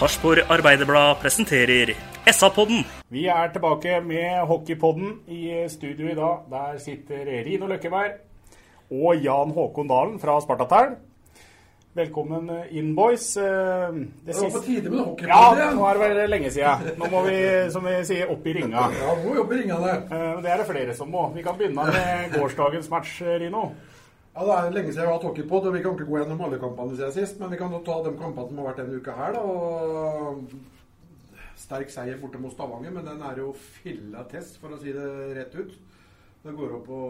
Sarpsborg Arbeiderblad presenterer SA-podden. Vi er tilbake med Hockeypodden i studio i dag. Der sitter Rino Løkkeberg og Jan Håkon Dalen fra Spartatern. Velkommen inn, boys. Eh, Det var på tide med hockeypodden Ja, nå er det vel lenge siden. Nå må vi, som vi sier, opp i ringa. Ja, nå jobber ringa, det. Det er det flere som må. Vi kan begynne med gårsdagens match, Rino. Ja, Det er lenge siden jeg har hatt hockeypod, og vi kan ikke gå gjennom alle kampene siden sist. Men vi kan ta de kampene som har vært denne uka her, da. Og sterk seier borte mot Stavanger, men den er jo filla test, for å si det rett ut. Det går opp å,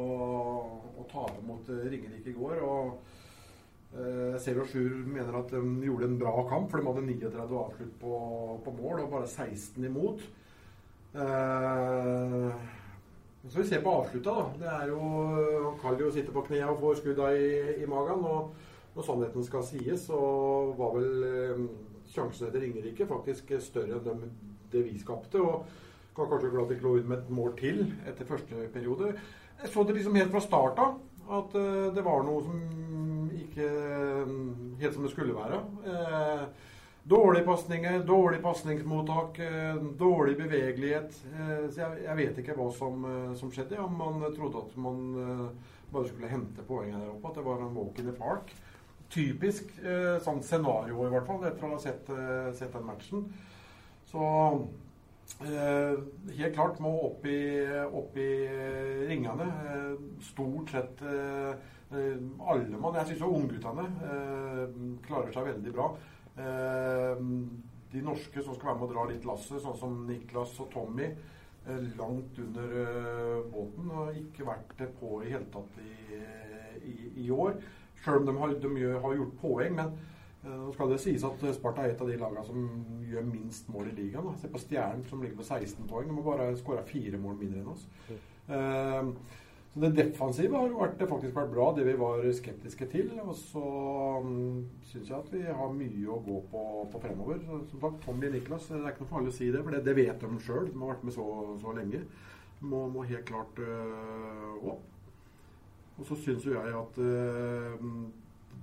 å tape mot Ringerike i går. og eh, Zero Sjur mener at de gjorde en bra kamp, for de hadde 39 avslutt på, på mål og bare 16 imot. Eh, så vi ser på avslutta, da. Det er jo Kaljo sitter på knærne og får skudda i, i magen. Og når sannheten skal sies, så var vel eh, sjansene til Ringerike faktisk større enn dem, det vi skapte. Og kan kanskje glad de lå ut med et mål til etter første periode. Jeg så det liksom helt fra start av at eh, det var noe som ikke eh, helt som det skulle være. Eh, Dårlige pasninger, dårlig pasningsmottak, eh, dårlig bevegelighet. Eh, Så jeg, jeg vet ikke hva som, eh, som skjedde. Ja, man trodde at man eh, bare skulle hente poengene der oppe. At det var en walk in the park. Typisk eh, sånn scenario, i hvert fall, etter å ha sett, eh, sett den matchen. Så eh, helt klart må opp i, opp i eh, ringene. Eh, stort sett eh, eh, alle mann. Jeg syns jo ungguttene eh, klarer seg veldig bra. Eh, de norske som skal være med å dra litt lasset, sånn som Niklas og Tommy, eh, langt under eh, båten. Og ikke vært på i hele tatt i, i, i år. Sjøl om de, har, de har gjort poeng. Men eh, nå skal det sies at Sparta er et av de lagene som gjør minst mål i ligaen. Se på Stjernen som ligger på 16 poeng. De har bare skåra fire mål mindre enn oss. Eh, så det defensive har jo vært, faktisk vært bra, det vi var skeptiske til. Og så um, syns jeg at vi har mye å gå på, på fremover. Som sagt, Tommy Niklas, det er ikke noe farlig å si det, for det, det vet de sjøl. De har vært med så, så lenge. Må, må helt klart øh, opp. Og så syns jo jeg at øh,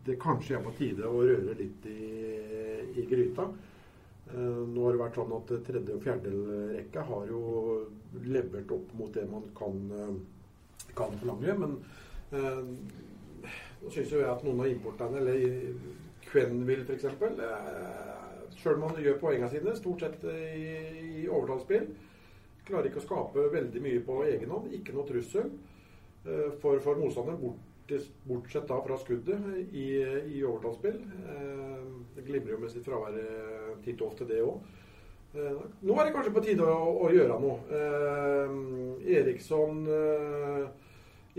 det kanskje er på tide å røre litt i, i gryta. Eh, nå har det vært sånn at tredje- og fjerderekka har jo levert opp mot det man kan, eh, kan forlange. Men eh, nå syns jo jeg at noen av importerne, eller Quenville f.eks., eh, sjøl om man gjør poengene sine, stort sett i, i overtallsspill, klarer ikke å skape veldig mye på egen hånd. Ikke noe trussel eh, for, for motstanderen, bort, bortsett da fra skuddet i, i overtallsspill. Eh, glimrer jo med sitt fravær eh, titt og ofte, det òg. Nå er det kanskje på tide å, å gjøre noe. Eh, Eriksson, eh,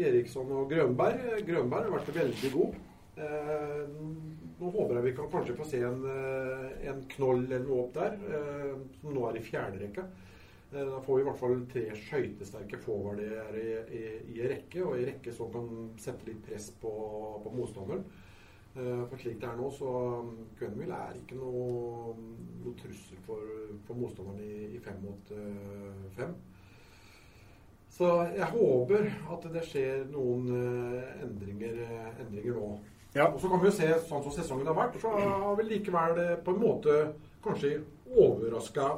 Eriksson og Grønberg. Grønberg har vært veldig god. Eh, nå håper jeg vi kan kanskje få se en, eh, en knoll eller noe opp der, eh, som nå er i fjerde rekka. Eh, Da får vi i hvert fall tre skøytesterke forwarder i, i, i rekke, og i rekke som kan sette litt press på, på motstanderen. Eh, For slik det er nå, så Quenville er ikke noe, noe trussel for, for motstanderen i, i fem mot eh, fem. Så jeg håper at det skjer noen eh, endringer, eh, endringer nå. Og så kan vi jo se sånn som sesongen har vært, så har vi likevel eh, på en måte kanskje overraska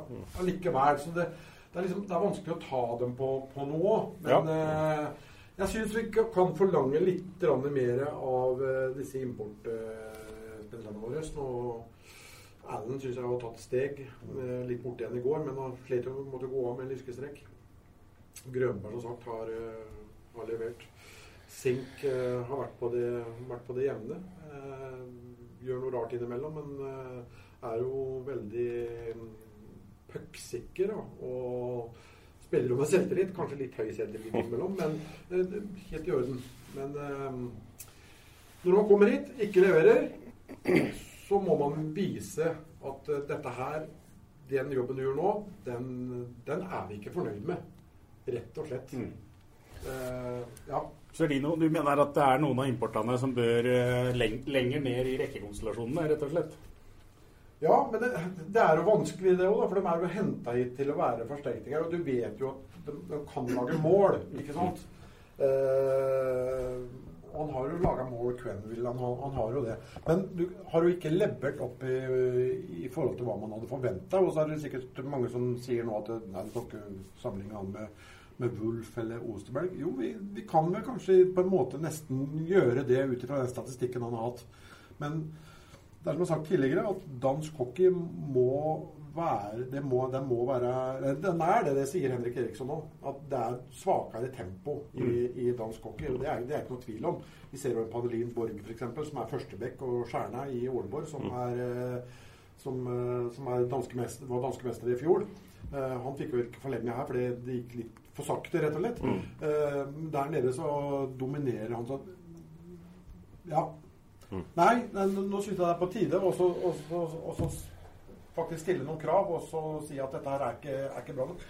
allikevel. Så det, det, er liksom, det er vanskelig å ta dem på, på nå. Men eh, jeg syns vi kan forlange litt mer av disse import, eh, våre. Nå Allen syns jeg har tatt steg. Litt borte igjen i går, men han slet jo å gå av med en lyskestrek. Grønberg som sagt har, eh, har levert. Sink eh, har vært på det, vært på det jevne. Eh, gjør noe rart innimellom, men eh, er jo veldig mm, pucksikker. Og spiller jo med selvtillit. Kanskje litt høy selvtillit innimellom, men eh, helt i orden. Men eh, når man kommer hit, ikke leverer, så må man vise at dette her, den jobben du gjør nå, den, den er vi ikke fornøyd med. Rett og slett. Eh, ja. Serino, du mener at det er noen av importene som bør eh, leng lenger ned i rekkekonstellasjonene, rett og slett? Ja, men det, det er jo vanskelig det òg, for de er jo henta hit til å være forsterkninger. Og du vet jo at de, de kan lage mål, ikke sant? Eh, han har jo laga mål, Quenville. Han, har- han har jo det. Men du har jo ikke levert opp i, i forhold til hva man hadde forventa. Og så er det sikkert mange som sier nå at nei, du kan ikke sammenligne han med, med Wulf eller Osterberg. Jo, vi, vi kan vel kanskje på en måte nesten gjøre det ut ifra den statistikken han har hatt. Men det er som jeg har sagt tidligere, at dansk hockey må være det må, det må være Den er det, det sier Henrik Eriksson nå. At det er svakere tempo i, i dansk hockey. og Det er det er ikke noe tvil om. Vi ser jo en Padelin Borg f.eks., som er førstebekk, og Skjerna i Ålborg, som er eh, som, eh, som er danske mester, var danske mester i fjor. Eh, han fikk jo ikke forlenge her, fordi det gikk litt for sakte, rett og slett. Mm. der nede så dominerer han sånn Ja. Nei, nei, nå syns jeg det er på tide å å så faktisk stille noen krav og så si at dette her er ikke, er ikke bra nok.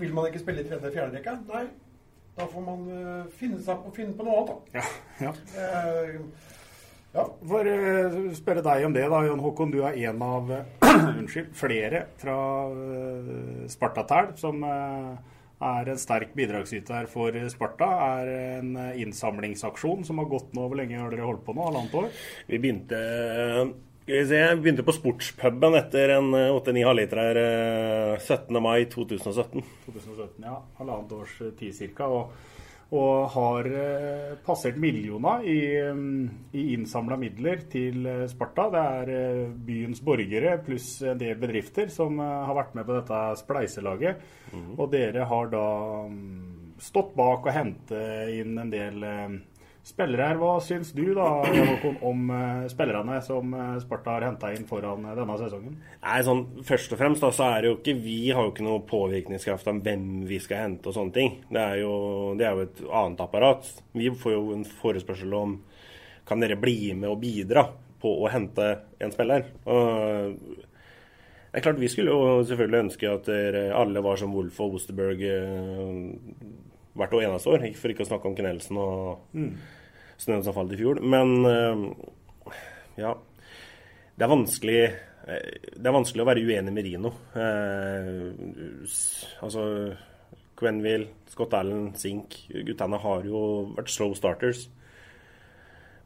Vil man ikke spille i tredje- fjerde rekke? Nei. Da får man eh, finne, seg på, finne på noe annet, da. Ja. ja. Eh, ja. For å spørre deg om det, da, Jon Håkon. Du er en av eh, unnskyld, flere fra uh, Spartatel som eh, er en sterk bidragsyter for Sparta. Er en eh, innsamlingsaksjon som har gått nå Hvor lenge har dere holdt på nå? Halvannet år? Vi begynte vi begynte på sportspuben etter en eh, 8-9 halvliter her eh, 17. mai 2017. 2017, ja. Halvannet års eh, tid cirka. Og, og har eh, passert millioner i, mm, i innsamla midler til eh, Sparta. Det er eh, byens borgere pluss en del bedrifter som eh, har vært med på dette spleiselaget. Og dere har da mm, stått bak og hentet inn en del eh, spillere her. Hva syns du da, Håkon, om eh, spillerne som eh, Sparta har henta inn foran eh, denne sesongen? Nei, sånn, Først og fremst da, så er det jo ikke vi har jo ikke noe påvirkningskraft om hvem vi skal hente og sånne ting. Det er jo, det er jo et annet apparat. Vi får jo en forespørsel om kan dere bli med og bidra på å hente en spiller. Og det er klart Vi skulle jo selvfølgelig ønske at alle var som Wolf og Osterberg hvert og eneste år. For ikke å snakke om Knelsen og snøen som falt i fjor. Men eh, ja. Det er vanskelig eh, Det er vanskelig å være uenig med Rino. Eh, altså Quenville, Scott Allen, Sink Guttene har jo vært slow starters.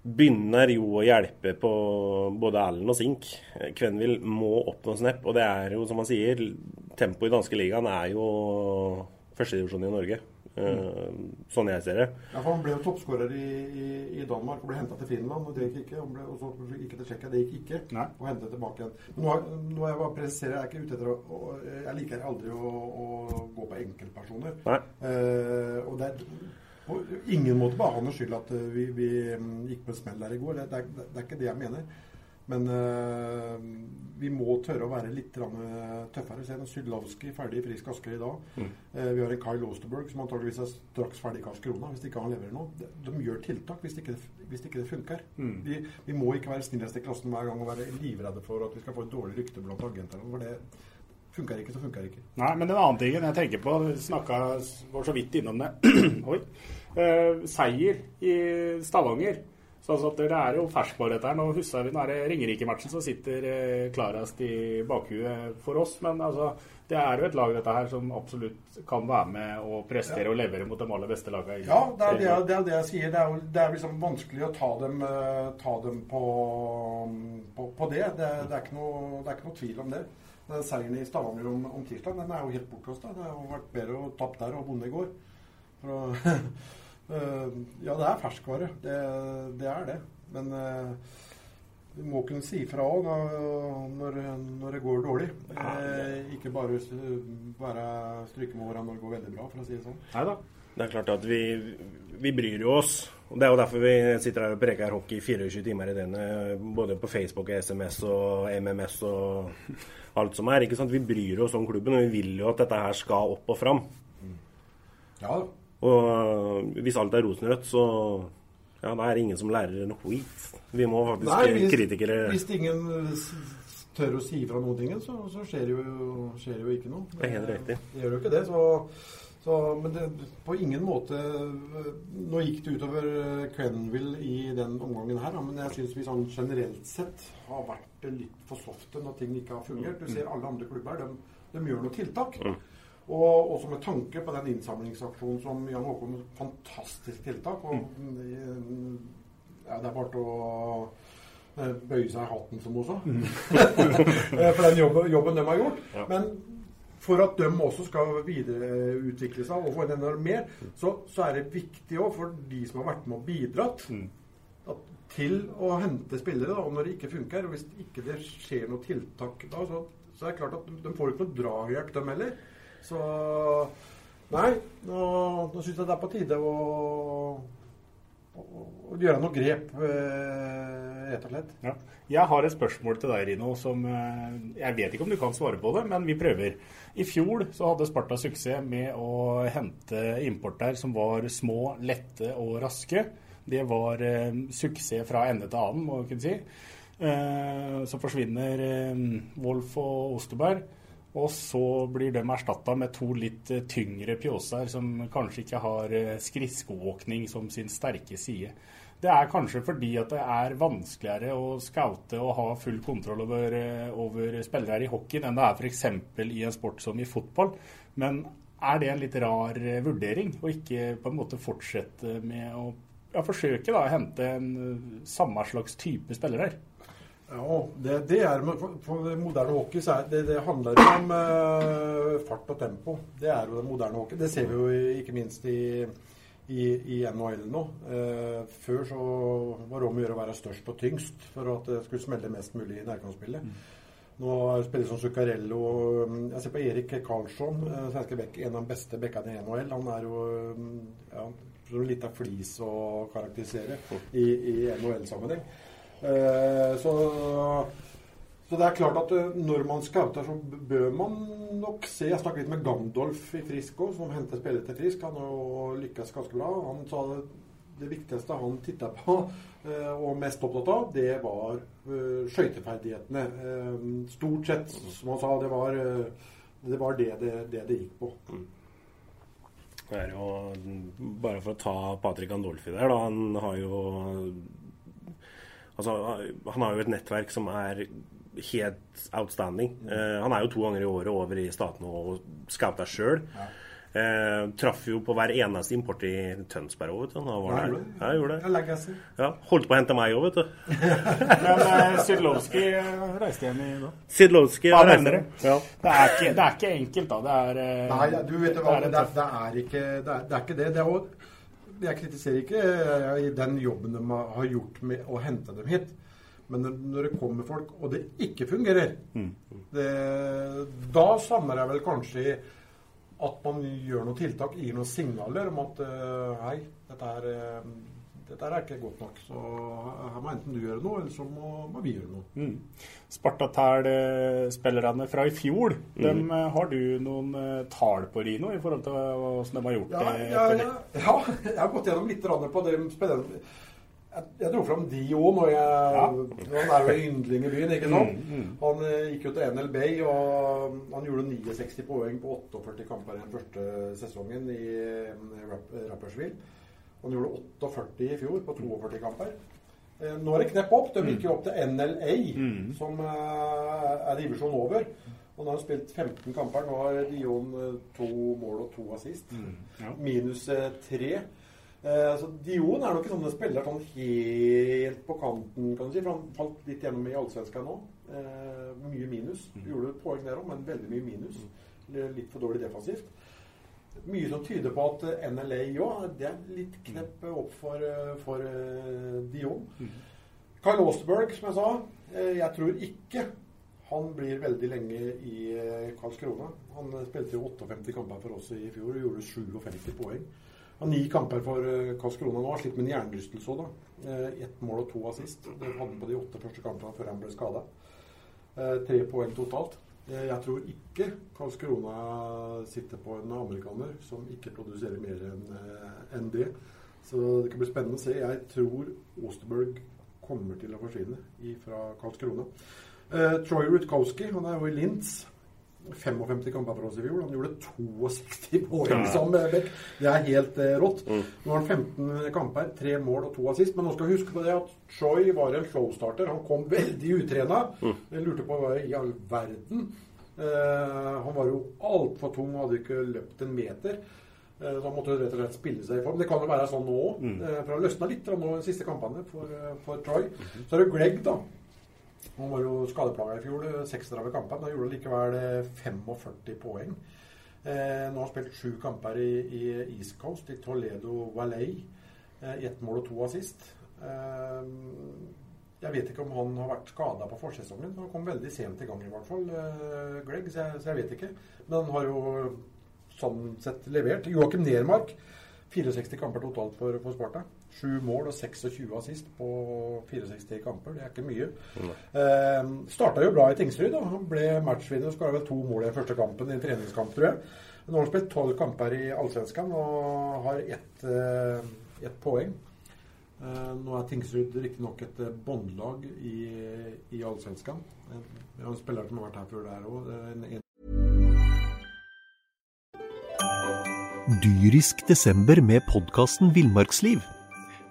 Begynner jo å hjelpe på både Allen og Sink. Quenville må opp noen snap, og det er jo, som man sier, tempoet i danske ligaen er jo førstedivisjon i Norge. Eh, sånn jeg ser det. Ja, for Han ble jo toppskårer i, i, i Danmark og ble henta til Finland. og det gikk ikke. Ble, og så gikk til Tsjekkia. Det gikk ikke. Nei. Og hentet tilbake igjen. Men nå, nå er jeg bare presiserer, jeg er ikke ute etter å, og, Jeg liker aldri å, å gå på enkeltpersoner. Nei. Eh, og det er på ingen måte bare han skyld at eh, vi, vi mm, gikk på en smell der i går. Det, det, det, det er ikke det jeg mener. Men eh, vi må tørre å være litt eh, tøffere. Se når Sydlowski ferdig i Frisk Asker i dag. Eh, vi har en Kyle Osterberg som antageligvis er straks ferdig i Karlskrona hvis ikke han leverer noe. De, de gjør tiltak hvis ikke det, hvis ikke det funker. Vi, vi må ikke være snilleste i klassen hver gang og være livredde for at vi skal få et dårlig rykte blant agentene. For det funker ikke, så funker ikke. Nei, men den annen tingen jeg tenker på, snakka var så vidt innom det. Oi. Uh, seier i Stavanger. Så altså det er jo ferskvare dette her. Nå husker vi den Ringerike-matchen som sitter eh, klarest i bakhuet for oss. Men altså, det er jo et lag dette her som absolutt kan være med og prestere og levere mot de aller beste lagene. Ja, det er det, det er det jeg sier. Det er, jo, det er liksom vanskelig å ta dem, eh, ta dem på, på, på det. Det, er- ikke noe, det er ikke noe tvil om det. Den seieren i Stavanger om, om tirsdag den er jo helt bortkasta. Det har vært bedre å tape der og vunnet i går. For å, ja, det er ferskvare. Det, det er det. Men eh, du må kunne si fra òg når, når, det går dårlig. Eh, ikke bare være stryke med årene når det går veldig bra, for å si det sånn. Neida. Det er klart at vi, vi bryr jo oss. og Det er jo derfor vi sitter her og preker hockey 24 timer i døgnet. Både på Facebook, og SMS og MMS og alt som er. ikke sant? Vi bryr oss om klubben, og vi vil jo at dette her skal opp og fram. Ja. Og hvis alt er rosenrødt, så ja, da er det ingen som lærer noe skit. Vi må faktisk Nei, hvis, kritikere Hvis ingen tør å si fra noen ting, så, så skjer, jo, skjer jo ikke noe. Det er helt riktig. Det gjør jo ikke det. så så, men det, på ingen måte Nå gikk det utover Quenville i den omgangen her, men jeg syns vi sånn generelt sett har vært litt for softe når ting ikke har fungert. Du ser alle andre klubber, de, de gjør noen tiltak. Mm. Og også med tanke på den innsamlingsaksjonen som Jan Håkon Fantastisk tiltak. Og, Mm. ja, det er bare til å eh, bøye seg i hatten, som sa. Mm. for den jobben, jobben de har gjort. Ja. Men for at de også skal videreutvikle seg og få enda mer, så, så er det viktig òg for de som har vært med og bidratt at, til å hente spillere. Da, og når det ikke funker, og hvis ikke det skjer noe tiltak da, så, så er det klart at de, de får ikke noe drahjelp, dem heller. Så Nei, nå, nå syns jeg det er på tide å, å, å gjøre noe grep, eh, rett og slett. Ja. Jeg har et spørsmål til deg, Rino, som eh, Jeg vet ikke om du kan svare på det, men vi prøver. I fjor så hadde Sparta suksess med å hente importer som var små, lette og raske. Det var eh, suksess fra ende til annen, må vi kunne si. Eh, så forsvinner eh, Wolf og Osterberg. Og så blir de erstatta med to litt eh, tyngre pjåser som kanskje ikke har eh, skridskoåkning som sin sterke side. Det er kanskje fordi at det er vanskeligere å scoute og ha full kontroll over, eh, over spillere i hockeyen enn det er f.eks. i en sport som i fotball. Men er det en litt rar vurdering å ikke på en måte fortsette med å ja, forsøke da, å hente en samme slags type spillere? Ja, det, det er for, moderne hockey så det, det handler om eh, fart og tempo. Det er jo det moderne hockey. Det ser vi jo ikke minst i, i, i NHL nå. Eh, før så var det om å gjøre å være størst og tyngst for at det skulle smelle mest mulig i nærkampspillet. Nå spiller som Zuccarello mm, Jeg ser på Erik Karlsson, eh, svenske bekk, en av de beste bekkene i NHL. Han er jo mm, ja, litt av flis å karakterisere i, i NHL-sammenheng. Eh, så, så det er klart at eh, når man scouter, så bør man nok se Jeg snakket litt med Gandolf i Frisk òg, som henter spillere til Frisk. Han har lykkes ganske bra. Han sa det, det viktigste han titta på eh, og mest opptatt av, det var skøyteferdighetene. Stort sett, som han sa, det var det var det det, det, det gikk på. Det er jo, bare for å ta Patrick Andolfi der, da. Han har jo Altså, han har jo et nettverk som er helt outstanding. Eh, han er jo to ganger i året over i statene og scouta sjøl. Eh, traff jo på hver eneste import i Tønsberg òg, vet du. Han var Ja, der. Ja, jeg gjorde det. Jeg. Ja, holdt på å hente meg òg, vet du. Men uh, Sydlowski reiste hjem i dag. Sidlowski. Ja. Det er, ikke, det er ikke enkelt, da. Det er eh, Nei, du vet hva, det er det, er, det, er ikke, det, er, det er ikke det. det er jo, jeg kritiserer ikke eh, den jobben de har- gjort med å hente dem hit. Men når, det kommer folk, og det ikke fungerer, det, da savner jeg vel kanskje at man gjør noen tiltak, gir noen signaler om at eh, hei, dette er, eh, dette er ikke godt nok. Så her må enten du gjøre noe, eller så må, må vi gjøre noe. Mm. Spartatæl-spillerne fra i fjor, dem, eh, har du noen eh, tall på, Rino, i forhold til hvordan de har gjort Ja, det? ja, ja, ja, jeg har gått gjennom litt på det spillerne. Jeg, jeg dro fram Dio når jeg Han er jo yndling i byen, ikke sant? Mm, mm. Han eh, gikk jo til NL Bay, og han gjorde 69 poeng på 48 kamper i den første sesongen i eh, Rapp- Rappersville. Han gjorde 48 i fjor på 42 kamper. Eh, Nå er det knepp opp. De gikk jo opp til NLA, Mm. som eh, er divisjon over. Og nå har han spilt 15 kamper. Nå har Dion eh, to mål og to assist. Mm, ja. Minus tre. Så Dion er nok ikke sånn en spiller sånn helt på kanten, kan du si. For han falt litt gjennom i Allsvenskan nå. Mye minus. Gjorde et poeng der òg, men veldig mye minus. Litt for dårlig defensivt. Mye som tyder på at eh, NLA òg Det er litt knepp opp for, eh, for eh, Dion. Kyle Osterberg, som jeg sa. Jeg tror ikke han blir veldig lenge i Karlskrona. Han spilte jo 58 kamper for oss i fjor og gjorde 57 poeng. Han har ni kamper for Karlskrona nå. Har slitt med en hjernerystelse òg, da. Ett mål og to assist. Det hadde han på de åtte første kampene før han ble skada. Tre poeng totalt. Eh, Jeg tror ikke Karlskrona sitter på en amerikaner som ikke produserer mer enn eh, det. Så det kan bli spennende å se. Jeg tror Osterberg kommer til å forsvinne fra Karlskrona. Uh, Troy Rutkowski, han er jo i Linz. 55 kamper for oss i fjor. Han gjorde 62 poeng Ja. sammen med back. Det er helt eh, rått. Nå har han 15 kamper, tre mål og to assist. Men nå skal vi huske på det at Troy var en showstarter. Han kom veldig utrena. Jeg lurte på hva i all verden. Eh, han var jo altfor tung hadde ikke løpt en meter. Eh, så han måtte rett og slett spille seg i form. Det kan jo være sånn nå òg. Mm. Eh, for han løsna litt fra nå de siste kampene for, eh, for Troy. Så er det Greg, da. Han var jo skadeplaga i fjor, 36 kamper. Men han gjorde likevel eh, 45 poeng. Eh, nå har han spilt sju kamper i, i East Coast, i Toledo Valley. Eh, Ett mål og to assist. Eh, jeg vet ikke om han har vært skada på forsesongen. Han kom veldig sent i gang, i hvert fall, eh, Greg, så jeg, så jeg vet ikke. Men han har jo sånn sett levert. Joakim Nermark, 64 kamper totalt for, for Sparta. Sju mål og 26 assist på 64 kamper. Det er ikke mye. Eh, Starta jo bra i Tingsryd. da. Han ble matchvinner og skåra vel to mål i den første kampen, i en treningskamp, tror jeg. Nå har han spilt tolv kamper i Allsvenskan og har ett eh, ett poeng. Eh, nå er Tingsryd riktignok et eh, båndlag i, i Allsvenskan. Eh, Vi har en spiller som har vært her før der òg. Dyrisk desember med podkasten Villmarksliv.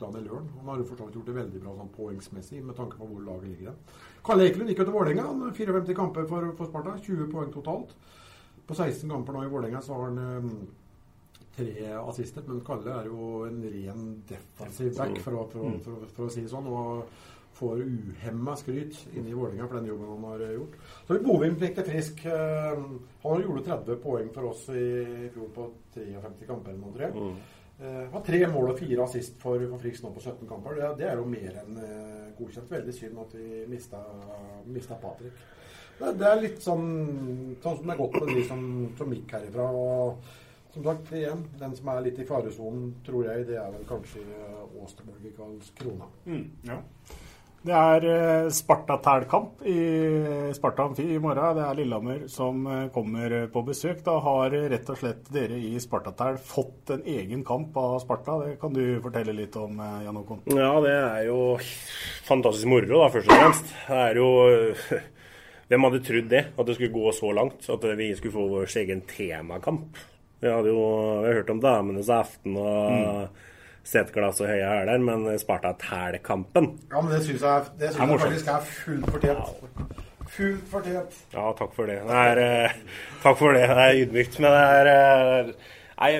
Daniel Løren. Han har jo fortsatt gjort det veldig bra sånn poengsmessig med tanke på hvor laget ligger. det. Kalle Ekelund gikk jo til Vålerenga. Han har 54 kamper for, for Sparta. 20 poeng totalt. På 16 kamper nå i Vålerenga så har han um, tre assister. Men Kalle er jo en ren defensiv back, for å, for, å- for, for å si det sånn. og får uhemma skryt inne i Vålerenga for den jobben han har gjort. Så Bovim fikk det frisk. Eh, Han gjorde 30 poeng for oss i fjor på 53 kamper. eller jeg. Eh, har tre mål og fire assist for, for Friks nå på 17 kamper. Det, det er jo mer enn uh, godkjent. Veldig synd at vi mista, mista Patrick. Det, det er litt sånn, sånn som det er godt med de som, som gikk herifra. Og som sagt, igjen, den som er litt i faresonen, tror jeg, det er vel kanskje Åsterberg i Karlskrona. Mm, ja. Det er eh, Sparta-tælkamp i Sparta Amfi i morgen. Det er Lillehammer som eh, kommer på besøk. Da har eh, rett og slett dere i Sparta-Tæl fått en egen kamp av Sparta. Det kan du fortelle litt om, Jan Håkon? Ja, det er jo fantastisk moro, da, først og fremst. Det er jo Hvem hadde trodd det? At det skulle gå så langt? At vi skulle få vår egen temakamp? Vi hadde jo vi hadde hørt om Damenes aften og Setglass og høye hæler, men Sparta-Tæl-kampen Ja, men det syns jeg, det synes jeg faktisk er fullt fortjent. Fullt fortjent. Ja, takk for det. det er, eh, takk for det. Det er ydmykt. Men det er eh, Nei,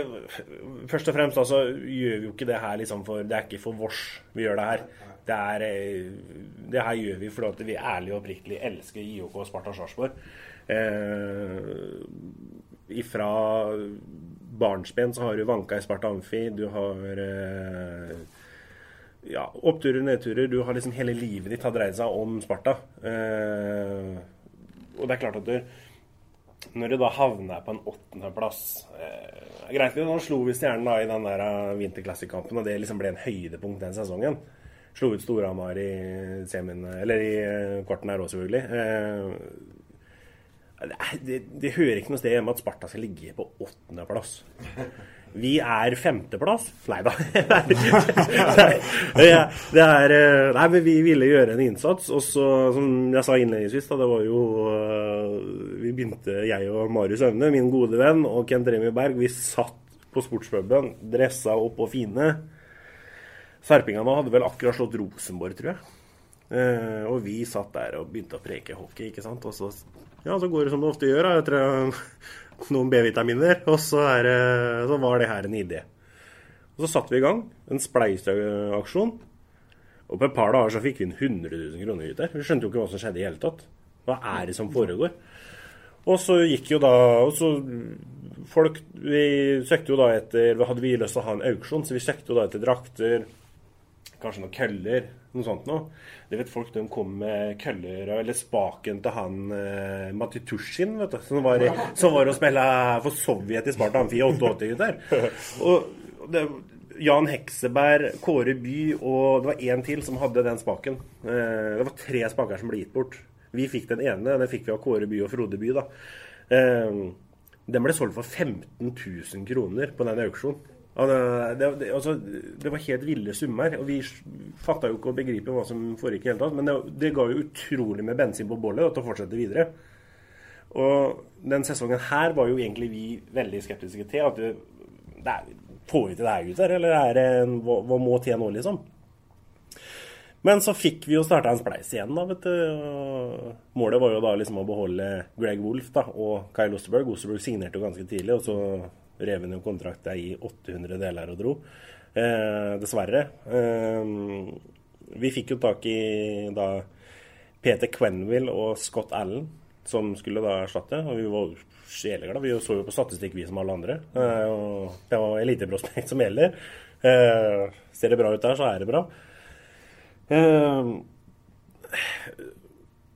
først og fremst altså, gjør vi jo ikke det her liksom for Det er ikke for vårs vi gjør det her. Det, er, eh, det her gjør vi fordi vi ærlig og oppriktig elsker IOK og Sparta Sarpsborg. Eh, ifra barnsben så har du vanka i Sparta Amfi. Du har eh, ja, oppturer og nedturer. Du har liksom hele livet ditt har dreid seg om Sparta. Eh, og det er klart at du Når du da havner på en åttendeplass eh, Greit, nå slo vi Stjernen da i den der vinterklassikkampen og det liksom ble en høydepunkt den sesongen. Slo ut Storhamar i semien, eller i eh, kvarten her òg, selvfølgelig. Eh, det, det, hører ikke noe sted hjemme at Sparta skal ligge på åttendeplass. Vi er femteplass? Nei da. det er, eh, Nei, men vi ville gjøre en innsats. Og så, som jeg sa innledningsvis, da, det var jo eh, Vi begynte, jeg og Marius Aune, min gode venn, og Kent Remi Berg, vi satt på sportspuben, dressa opp og fine. Serpingene hadde vel akkurat slått Rosenborg, tror jeg. Eh, og vi satt der og begynte å preke hockey, ikke sant. Og så, ja, så går det som det ofte gjør. Da. Etter noen B-vitaminer, og så, er, så var det her en idé. Og så satte vi i gang en spleiseaksjon. Og på et par dager så fikk vi inn 100 000 kroner ut der. Vi skjønte jo ikke hva som skjedde i hele tatt. Hva er det som foregår? Og så gikk jo da og så folk, Vi søkte jo da etter Hadde vi lyst til å ha en auksjon, så vi søkte jo da etter drakter, kanskje noen køller, noe sånt noe. Det vet folk, de kom med køller eller spaken til han eh, Matitushin, vet du. Som var, som var å spille for Sovjet i Sparta Amfi i 88 der. Og det, Jan Hekseberg, Kåre By og det var én til som hadde den spaken. Eh, det var tre spaker som ble gitt bort. Vi fikk den ene, den fikk vi av Kåre By og Frode By, da. Eh, den ble solgt for 15 000 kroner på den auksjonen. Det, det, altså, det var helt ville summer, og vi fatta jo ikke å begripe hva som foregikk i hele tatt. Men det, det ga jo utrolig med bensin på bålet til å fortsette videre. Og den sesongen her var jo egentlig vi veldig skeptiske til. At det, det er, får vi til det her, gutter? Eller er det en, hva, hva må til nå, liksom? Men så fikk vi jo starta en spleis igjen, da, vet du. Og målet var jo da liksom å beholde Greg Wolff da, og Kyle Osterberg. Osterberg signerte jo ganske tidlig, og så rev han jo kontrakta i 800 deler og dro. Eh, dessverre. Eh, vi fikk jo tak i da Peter Quenville og Scott Allen, som skulle da erstatte. Og vi var sjeleglade. Vi så jo på statistikk, vi som alle andre. Eh, og det var eliteprospekt som gjelder. Eh, ser det bra ut der, så er det bra. Eh,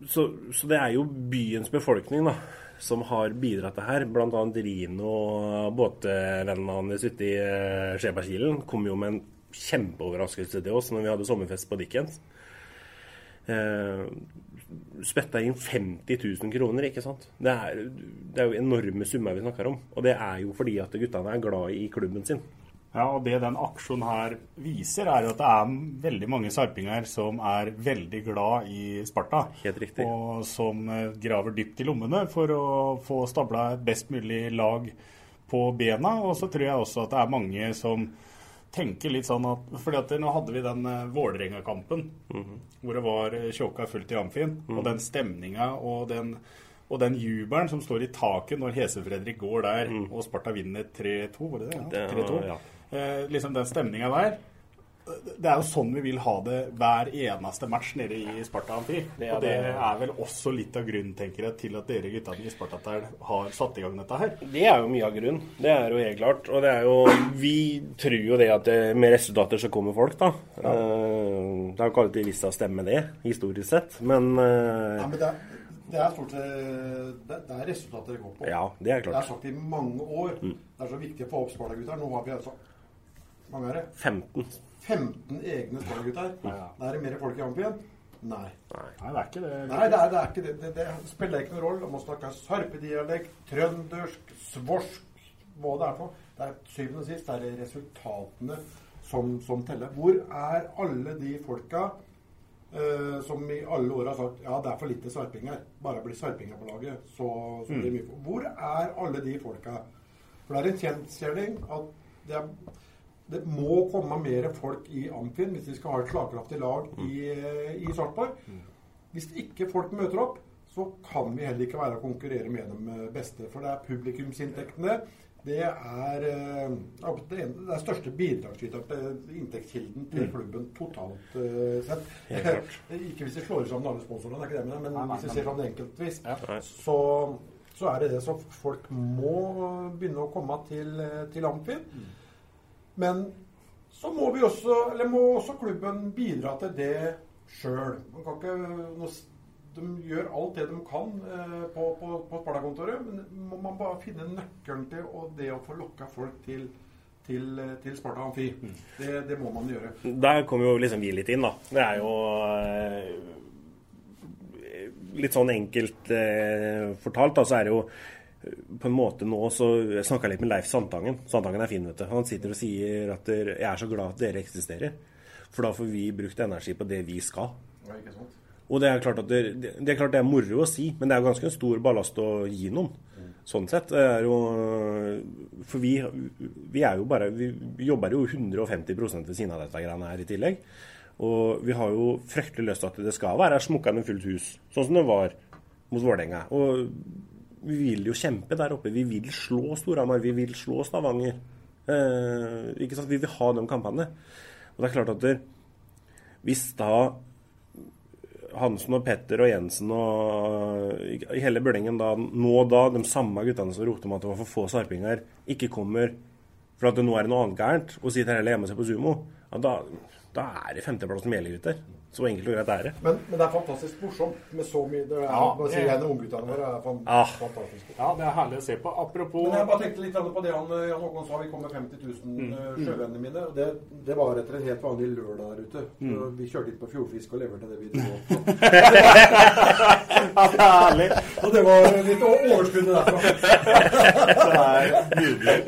så, så det er jo byens befolkning da, som har bidratt til her. Annet Rino og båtvennene hans ute i uh, Skjebergkilen kom jo med en kjempeoverraskelse til oss når vi hadde sommerfest på Dickens. Eh, spetta inn 50 000 kroner, ikke sant. Det er, det er jo enorme summer vi snakker om. Og det er jo fordi at guttene er glad i klubben sin. Ja, og Det den aksjonen her viser, er at det er veldig mange sarpinger som er veldig glad i Sparta. Helt riktig. Og som eh, graver dypt i lommene for å få stabla et best mulig lag på bena. Og så tror jeg også at det er mange som tenker litt sånn at fordi at Nå hadde vi den uh, Vålerenga-kampen hvor det var uh, tjåka fullt i amfien. Og den stemninga og den og den jubelen som står i taket når Hese-Fredrik går der og Sparta vinner 3-2, var det det? Det- Ja, 3-2. ja. Eh, liksom den stemninga der. Det er jo sånn vi vil ha det hver eneste match nede i Sparta Amfi. Det og det det. er vel også litt av grunnen, tenker jeg, til at dere guttene i Spartatel har satt i gang dette her. Det er jo mye av grunnen. Det er jo helt klart. Og det er jo Vi tror jo det at det, med resultater så kommer folk, da. Ja. det har jo ikke alltid vist seg å stemme, det, historisk sett. Men ja, men det er, det er stort sett det, det er resultater det går på. Ja, det er klart. Det er sagt i mange år. Det er så viktig å få opp Sparta-gutter. Nå har vi altså mange er det? 15. 15 egne Sparta-gutter. Er det mer folk i Amfien? Nei. Nei, det er ikke det. Nei, det er, det er ikke det. Det, det spiller ikke noen rolle om man snakker sarpedialekt, trøndersk, svorsk, hva det er for noe. Det er syvende og sist det er resultatene som, som teller. Hvor er alle de folka eh, som i alle år har sagt ja, det er for lite sarpinger. Bare blir sarpinger på laget, så, så blir det mye. Hvor er alle de folka? For det er en kjensgjerning at det er det må komme mer folk i Amfin hvis vi skal ha et slagkraftig lag i, i Sarpsborg. Hvis ikke folk møter opp, så kan vi heller ikke være å konkurrere med dem eh, beste. For det er publikumsinntektene. Det er eh, det er det er største bidragsyteren til inntektskilden til klubben totalt eh, sett. Ikke hvis vi slår sammen alle sponsorene, det er ikke det, men, Nei, nei, hvis vi ser sånn enkeltvis, ja. så, så er det det. Så folk må begynne å komme til, eh, til Amfin. Men så må vi også, eller må også klubben bidra til det sjøl. De gjør alt det de kan eh, på, på, på Sparta-kontoret, men må man bare finne nøkkelen til og det å få lokka folk til, til, eh, til Sparta Amfi. Det, det må man gjøre. Der kommer jo liksom vi litt inn, da. Det er jo eh, litt sånn enkelt eh, fortalt, da, så er det jo på en måte nå så Jeg snakka litt med Leif Sandtangen. Sandtangen er fin, vet du. Han sitter og sier at 'jeg er så glad at dere eksisterer', for da får vi brukt energi på det vi skal. Og det er klart at det, det, er klart det er moro å si, men det er jo ganske en stor ballast å gi noen. Sånn sett. Er jo For vi, vi er jo bare Vi jobber jo 150 ved siden av dette greiene her i tillegg. Og vi har jo fryktelig lyst til at det skal være smukkende fullt hus, sånn som det var mot Vålerenga. Og vi vil jo kjempe der oppe. Vi vil slå Storhamar. Vi vil slå Stavanger. Eh, ikke sant? Vi vil ha de kampene. Og det er klart at der, hvis da Hansen og Petter og Jensen og i hele bølingen da, nå da, de samme guttene som ropte om at det var for få sarpinger, ikke kommer for at det nå er noe annet gærent, og sitter heller hjemme og ser på sumo, ja, da, da er det femteplassen Melegutter. Så enkelt og greit er det. Men, men, det er fantastisk morsomt med så mye. Det er, Ja, bare sier jeg, Ungguttene våre er fan, Ah. Ja, det er herlig å se på. Apropos Men jeg bare tenkte litt på det han, Jan Håkon sa. Vi kom med 50 000 Mm. eh, sjøvennene mine. og det, det var etter en helt vanlig lørdag der ute. Mm. Vi kjørte inn på Fjordfisk og leverte det vi dro. Ja, det er herlig. Og det var litt o- overskudd derfra. Det er nydelig.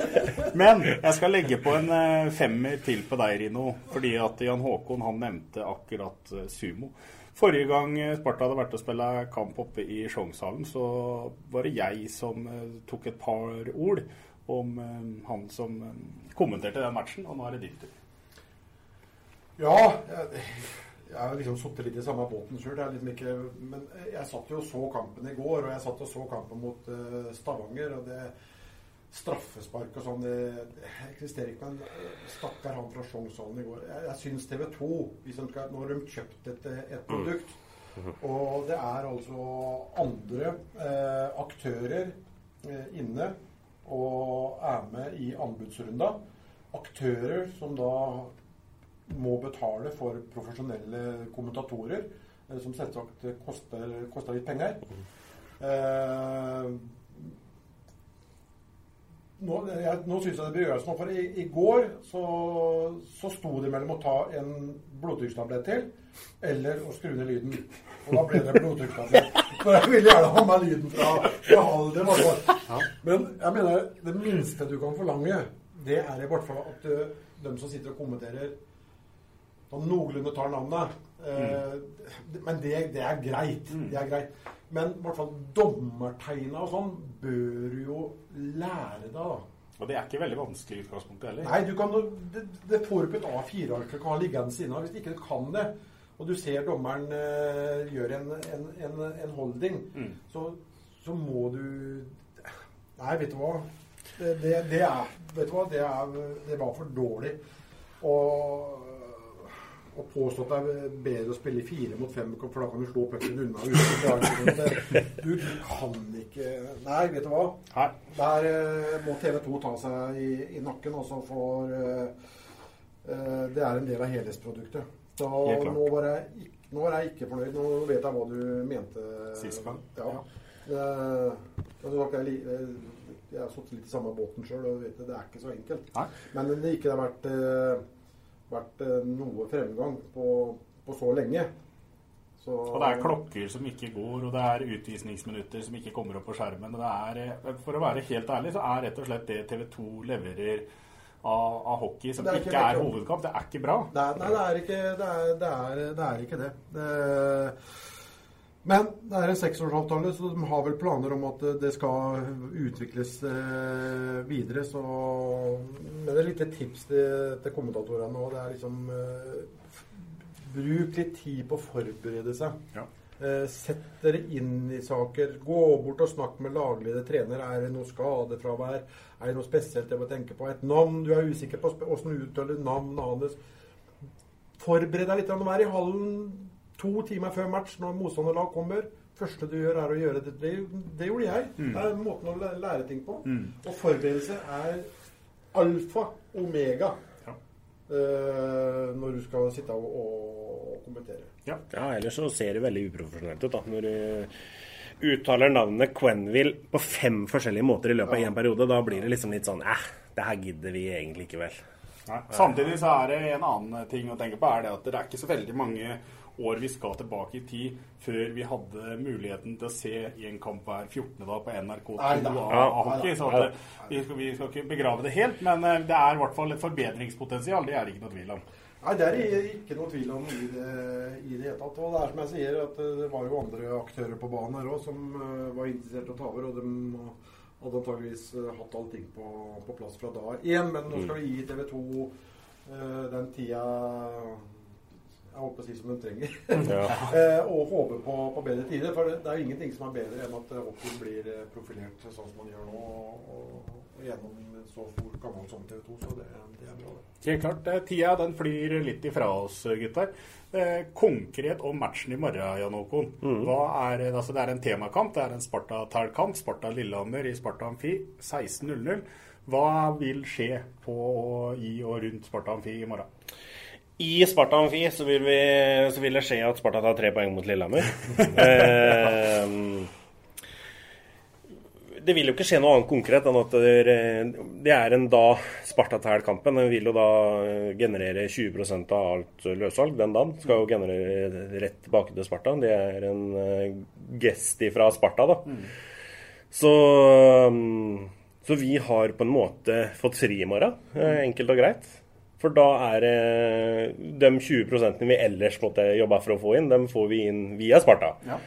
Men jeg skal legge på en eh, femmer til på deg, Rino. Fordi at Jan Håkon han nevnte akkurat eh, sumo. Forrige gang eh, Sparta hadde vært og spille kamp oppe i Sjongshallen, så var det jeg som tok et par ord om han som kommenterte den matchen. Og nå er det din tur. Ja, jeg, har liksom sittet litt i samme båten sjøl. Liksom men jeg satt jo og så kampen i går, og jeg satt og så kampen mot Stavanger. og det Straffespark og sånn, det, det eksisterer ikke. Men eh, stakkar han fra Sjongshallen i går. Jeg, jeg syns TV 2 hvis de skal, Nå har de kjøpt et, et produkt. Og det er altså andre eh, aktører eh, inne og er med i anbudsrunda. Aktører som da må betale for profesjonelle kommentatorer, eh, som selvsagt koster, koster litt penger. Eh, nå, jeg, nå syns jeg det bør gjøres noe, for i, i går så, så sto det mellom å ta en blodtrykkstablett til eller å skru ned lyden. Og da ble det blodtrykkstablett. For jeg ville gjerne ha med lyden fra, fra Halden. hvert. Men jeg mener, det minste du kan forlange, det er i hvert fall at du, de som sitter og kommenterer, noenlunde tar navnet. Eh, Men det, det er greit. Det er greit. Men i hvert fall dommertegna og sånn bør du jo lære deg, da. Og det er ikke veldig vanskelig i utgangspunktet heller. Nei, du kan, det, det får du på et A4-ark du kan ha liggende siden av. Hvis ikke du kan det, og du ser dommeren uh, gjøre en, en, en, en holding, Mm. så, så må du Nei, vet du hva. Det, det, det er Vet du hva, det, er, det var for dårlig. Og å påstå at det er bedre å spille fire mot fem, for da kan du slå pucken unna. Du, du kan ikke Nei, vet du hva. Nei. Der eh, må TV 2 ta seg i, i nakken, også for eh, eh, Det er en del av helhetsproduktet. Så nå var, jeg, nå var jeg ikke fornøyd. Nå vet jeg hva du mente. Sist gang. Ja. ja. jeg, jeg har sittet litt i samme båten sjøl og vet det, det er ikke så enkelt. Nei. Men det ikke har vært, eh, vært eh, noe fremgang på, på så lenge. Så, Og det er klokker som ikke går, og det er utvisningsminutter som ikke kommer opp på skjermen. Det er, eh, for å være helt ærlig, så er rett og slett det TV 2 leverer av, av hockey som er ikke, ikke er hovedkamp, det er ikke bra. Det er, nei, det er ikke det. Er, det, det, er ikke det. Det men det er en seksårsavtale, så de har vel planer om at det skal utvikles eh, videre. Så Men et lite tips til, til kommentatorene nå, det er liksom uh, Bruk litt tid på å forberede seg. Ja. Uh, sett dere inn i saker. Gå bort og snakk med lagleder trener. Er det noe skadefravær? Er det noe spesielt jeg må tenke på? Et navn du er usikker på? Åssen du uttaler navnet hans? Forbered deg litt. Vær du er i hallen to timer før match når motstanderlag kommer. første du gjør, er å gjøre det. Det, det gjorde jeg. Mm. Det er måten å lære ting på. Og forberedelse er alfa omega Ja. Uh, når du skal sitte og, og kommentere. Ja, ellers så ser det veldig uprofesjonelt ut da, når du uttaler navnet Quenville på fem forskjellige måter i løpet av én periode. Da blir det liksom litt sånn eh, det her gidder vi egentlig ikke vel. Nei. Samtidig så er det en annen ting å tenke på, er det at det er ikke så veldig mange år vi skal tilbake i tid før vi hadde muligheten til å se en kamp hver 14. dag på NRK2 av, Ja. hockey. Så at, eh, vi, skal, vi skal ikke begrave det helt, men eh, det er i hvert fall et forbedringspotensial. Det er det ikke noe tvil om. Nei, det er det ikke noe tvil om i det, i det hele tatt. Og det er som jeg sier, at eh, det var jo andre aktører på banen her òg som var interessert i å ta over. Og de hadde antageligvis hatt allting på, på plass fra da igjen. Men nå skal vi gi TV 2 den tida jeg holdt på å si som de trenger. Ja. Eh, og håper på, på bedre tider. For det, det er jo ingenting som er bedre enn at eh, hockeyen blir eh, profilert sånn som man gjør nå. Og, og, gjennom så stor kanal som TV 2. Så det, det er bra, det. Helt klart. eh, Tida den flyr litt ifra oss, gutter. Eh, konkret om matchen i morgen, Jan Håkon. Hva er, altså det er en temakamp. Det er en Sparta-Tærkamp. Sparta-Lillehammer i Sparta Amfi 16.00. Hva vil skje på, i og rundt Sparta Amfi i morgen? I Sparta Amfi så vil, vi, så vil det skje at Sparta tar tre poeng mot Lillehammer. eh, det vil jo ikke skje noe annet konkret enn at det er, en da Sparta-Tæl-kampen. Den vil jo da generere 20% av alt løssalg den dagen. Skal jo generere rett tilbake til Sparta. Det er en eh, gest fra Sparta, da. Så, um, så vi har på en måte fått fri i morgen, eh, enkelt og greit. For da er det de 20% vi ellers måtte jobbe for å få inn, dem får vi inn via Sparta. Ja.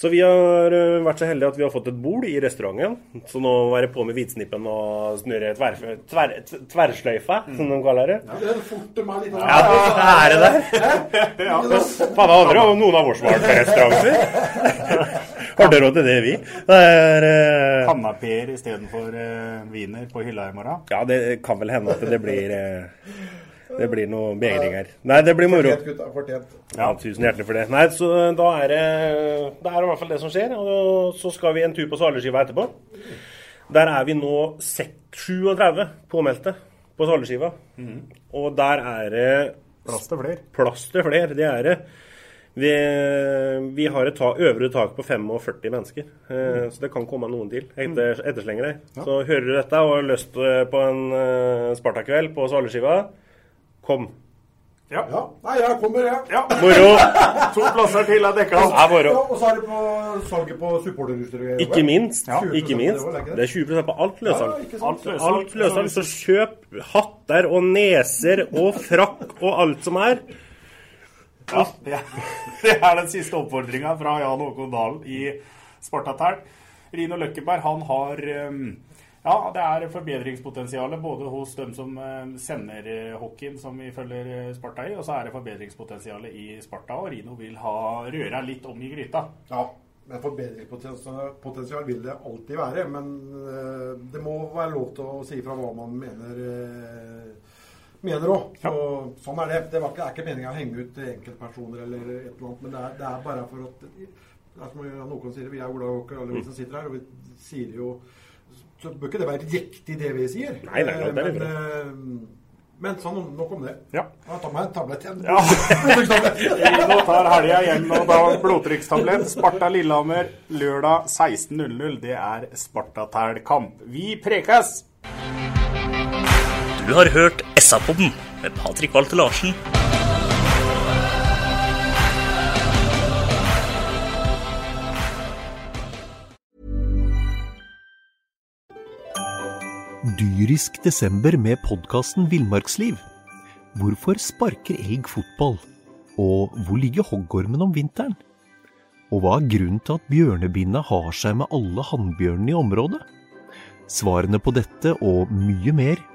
Så vi har eh, vært så heldige at vi har fått et bord i restauranten. Så nå var være på med hvitsnippen og snurre tver, tver, tverrsløyfa, som de kaller det. Det er fort meg litt Ja, det er det der. Ja. Faen, det jo noen av oss vært på restaurant før. Har dere råd til det, vi? Det er eh, Kanapeer istedenfor uh, wiener på hylla i morgen. Ja, det kan vel hende at det blir eh, Det blir noe begring her. Nei, det blir moro. Ja, tusen hjertelig for det. Nei, så da er det Det er i hvert fall det som skjer. Og så skal vi en tur på Svaleskiva etterpå. Der er vi nå sek- 37 påmeldte på Svaleskjiva. Og der er det Plass til flere. plass til flere. Det er det. Vi, vi har et ta, øvre tak på 45 mennesker, eh, så det kan komme noen til etter, etterslengere. Så hører du dette og har lyst eh, på en uh, Sparta-kveld på Svaleskiva, kom. Ja. Nei, jeg kommer, jeg. Ja. Moro! To plasser til er dekka. Ja, og så er det på salget på supporterutstyret. Ikke minst. Ja. Ikke minst. det er ikke Det er 20 på alt løssalg. Ja. Alt løssalg. Alt løssalg. Så kjøp hatter og neser og frakk og alt som er. Ja, det det er den siste oppfordringa fra Jan Håkon Dalen i Spartatæl. Rino Løkkeberg han har um, Ja, det er forbedringspotensial både hos dem som um, sender uh, hockeyen som vi følger uh, Sparta i, og så er det forbedringspotensial i Sparta. Og Rino vil ha røra litt om i gryta. Ja, men forbedringspotensial vil det alltid være. Men eh, det må være lov til å si fra hva man mener mener òg. Ja. Sånn er det. Det var ikke, er ikke meninga å henge ut enkeltpersoner eller et eller annet, men det er, det er bare for at det er som noen sier, Vi er Ola og alle vi som sitter her, og vi sier jo Så bør ikke det være riktig, det vi sier. Nei, klart, det er men, eh, men sånn, nok om det. Ja. Jeg tar meg en tablett igjen. Ja. Nå tar helga igjen og da blodtrykkstablett. Sparta-Lillehammer lørdag 16.00. Det er Spartatæl-kamp. Vi prekes! Du har hørt SA-podden med Patrik Walter Larsen. Dyrisk desember med podkasten Villmarksliv. Hvorfor sparker elg fotball? Og hvor ligger hoggormen om vinteren? Og hva er grunnen til at bjørnebinna har seg med alle hannbjørnene i området? Svarene på dette og mye mer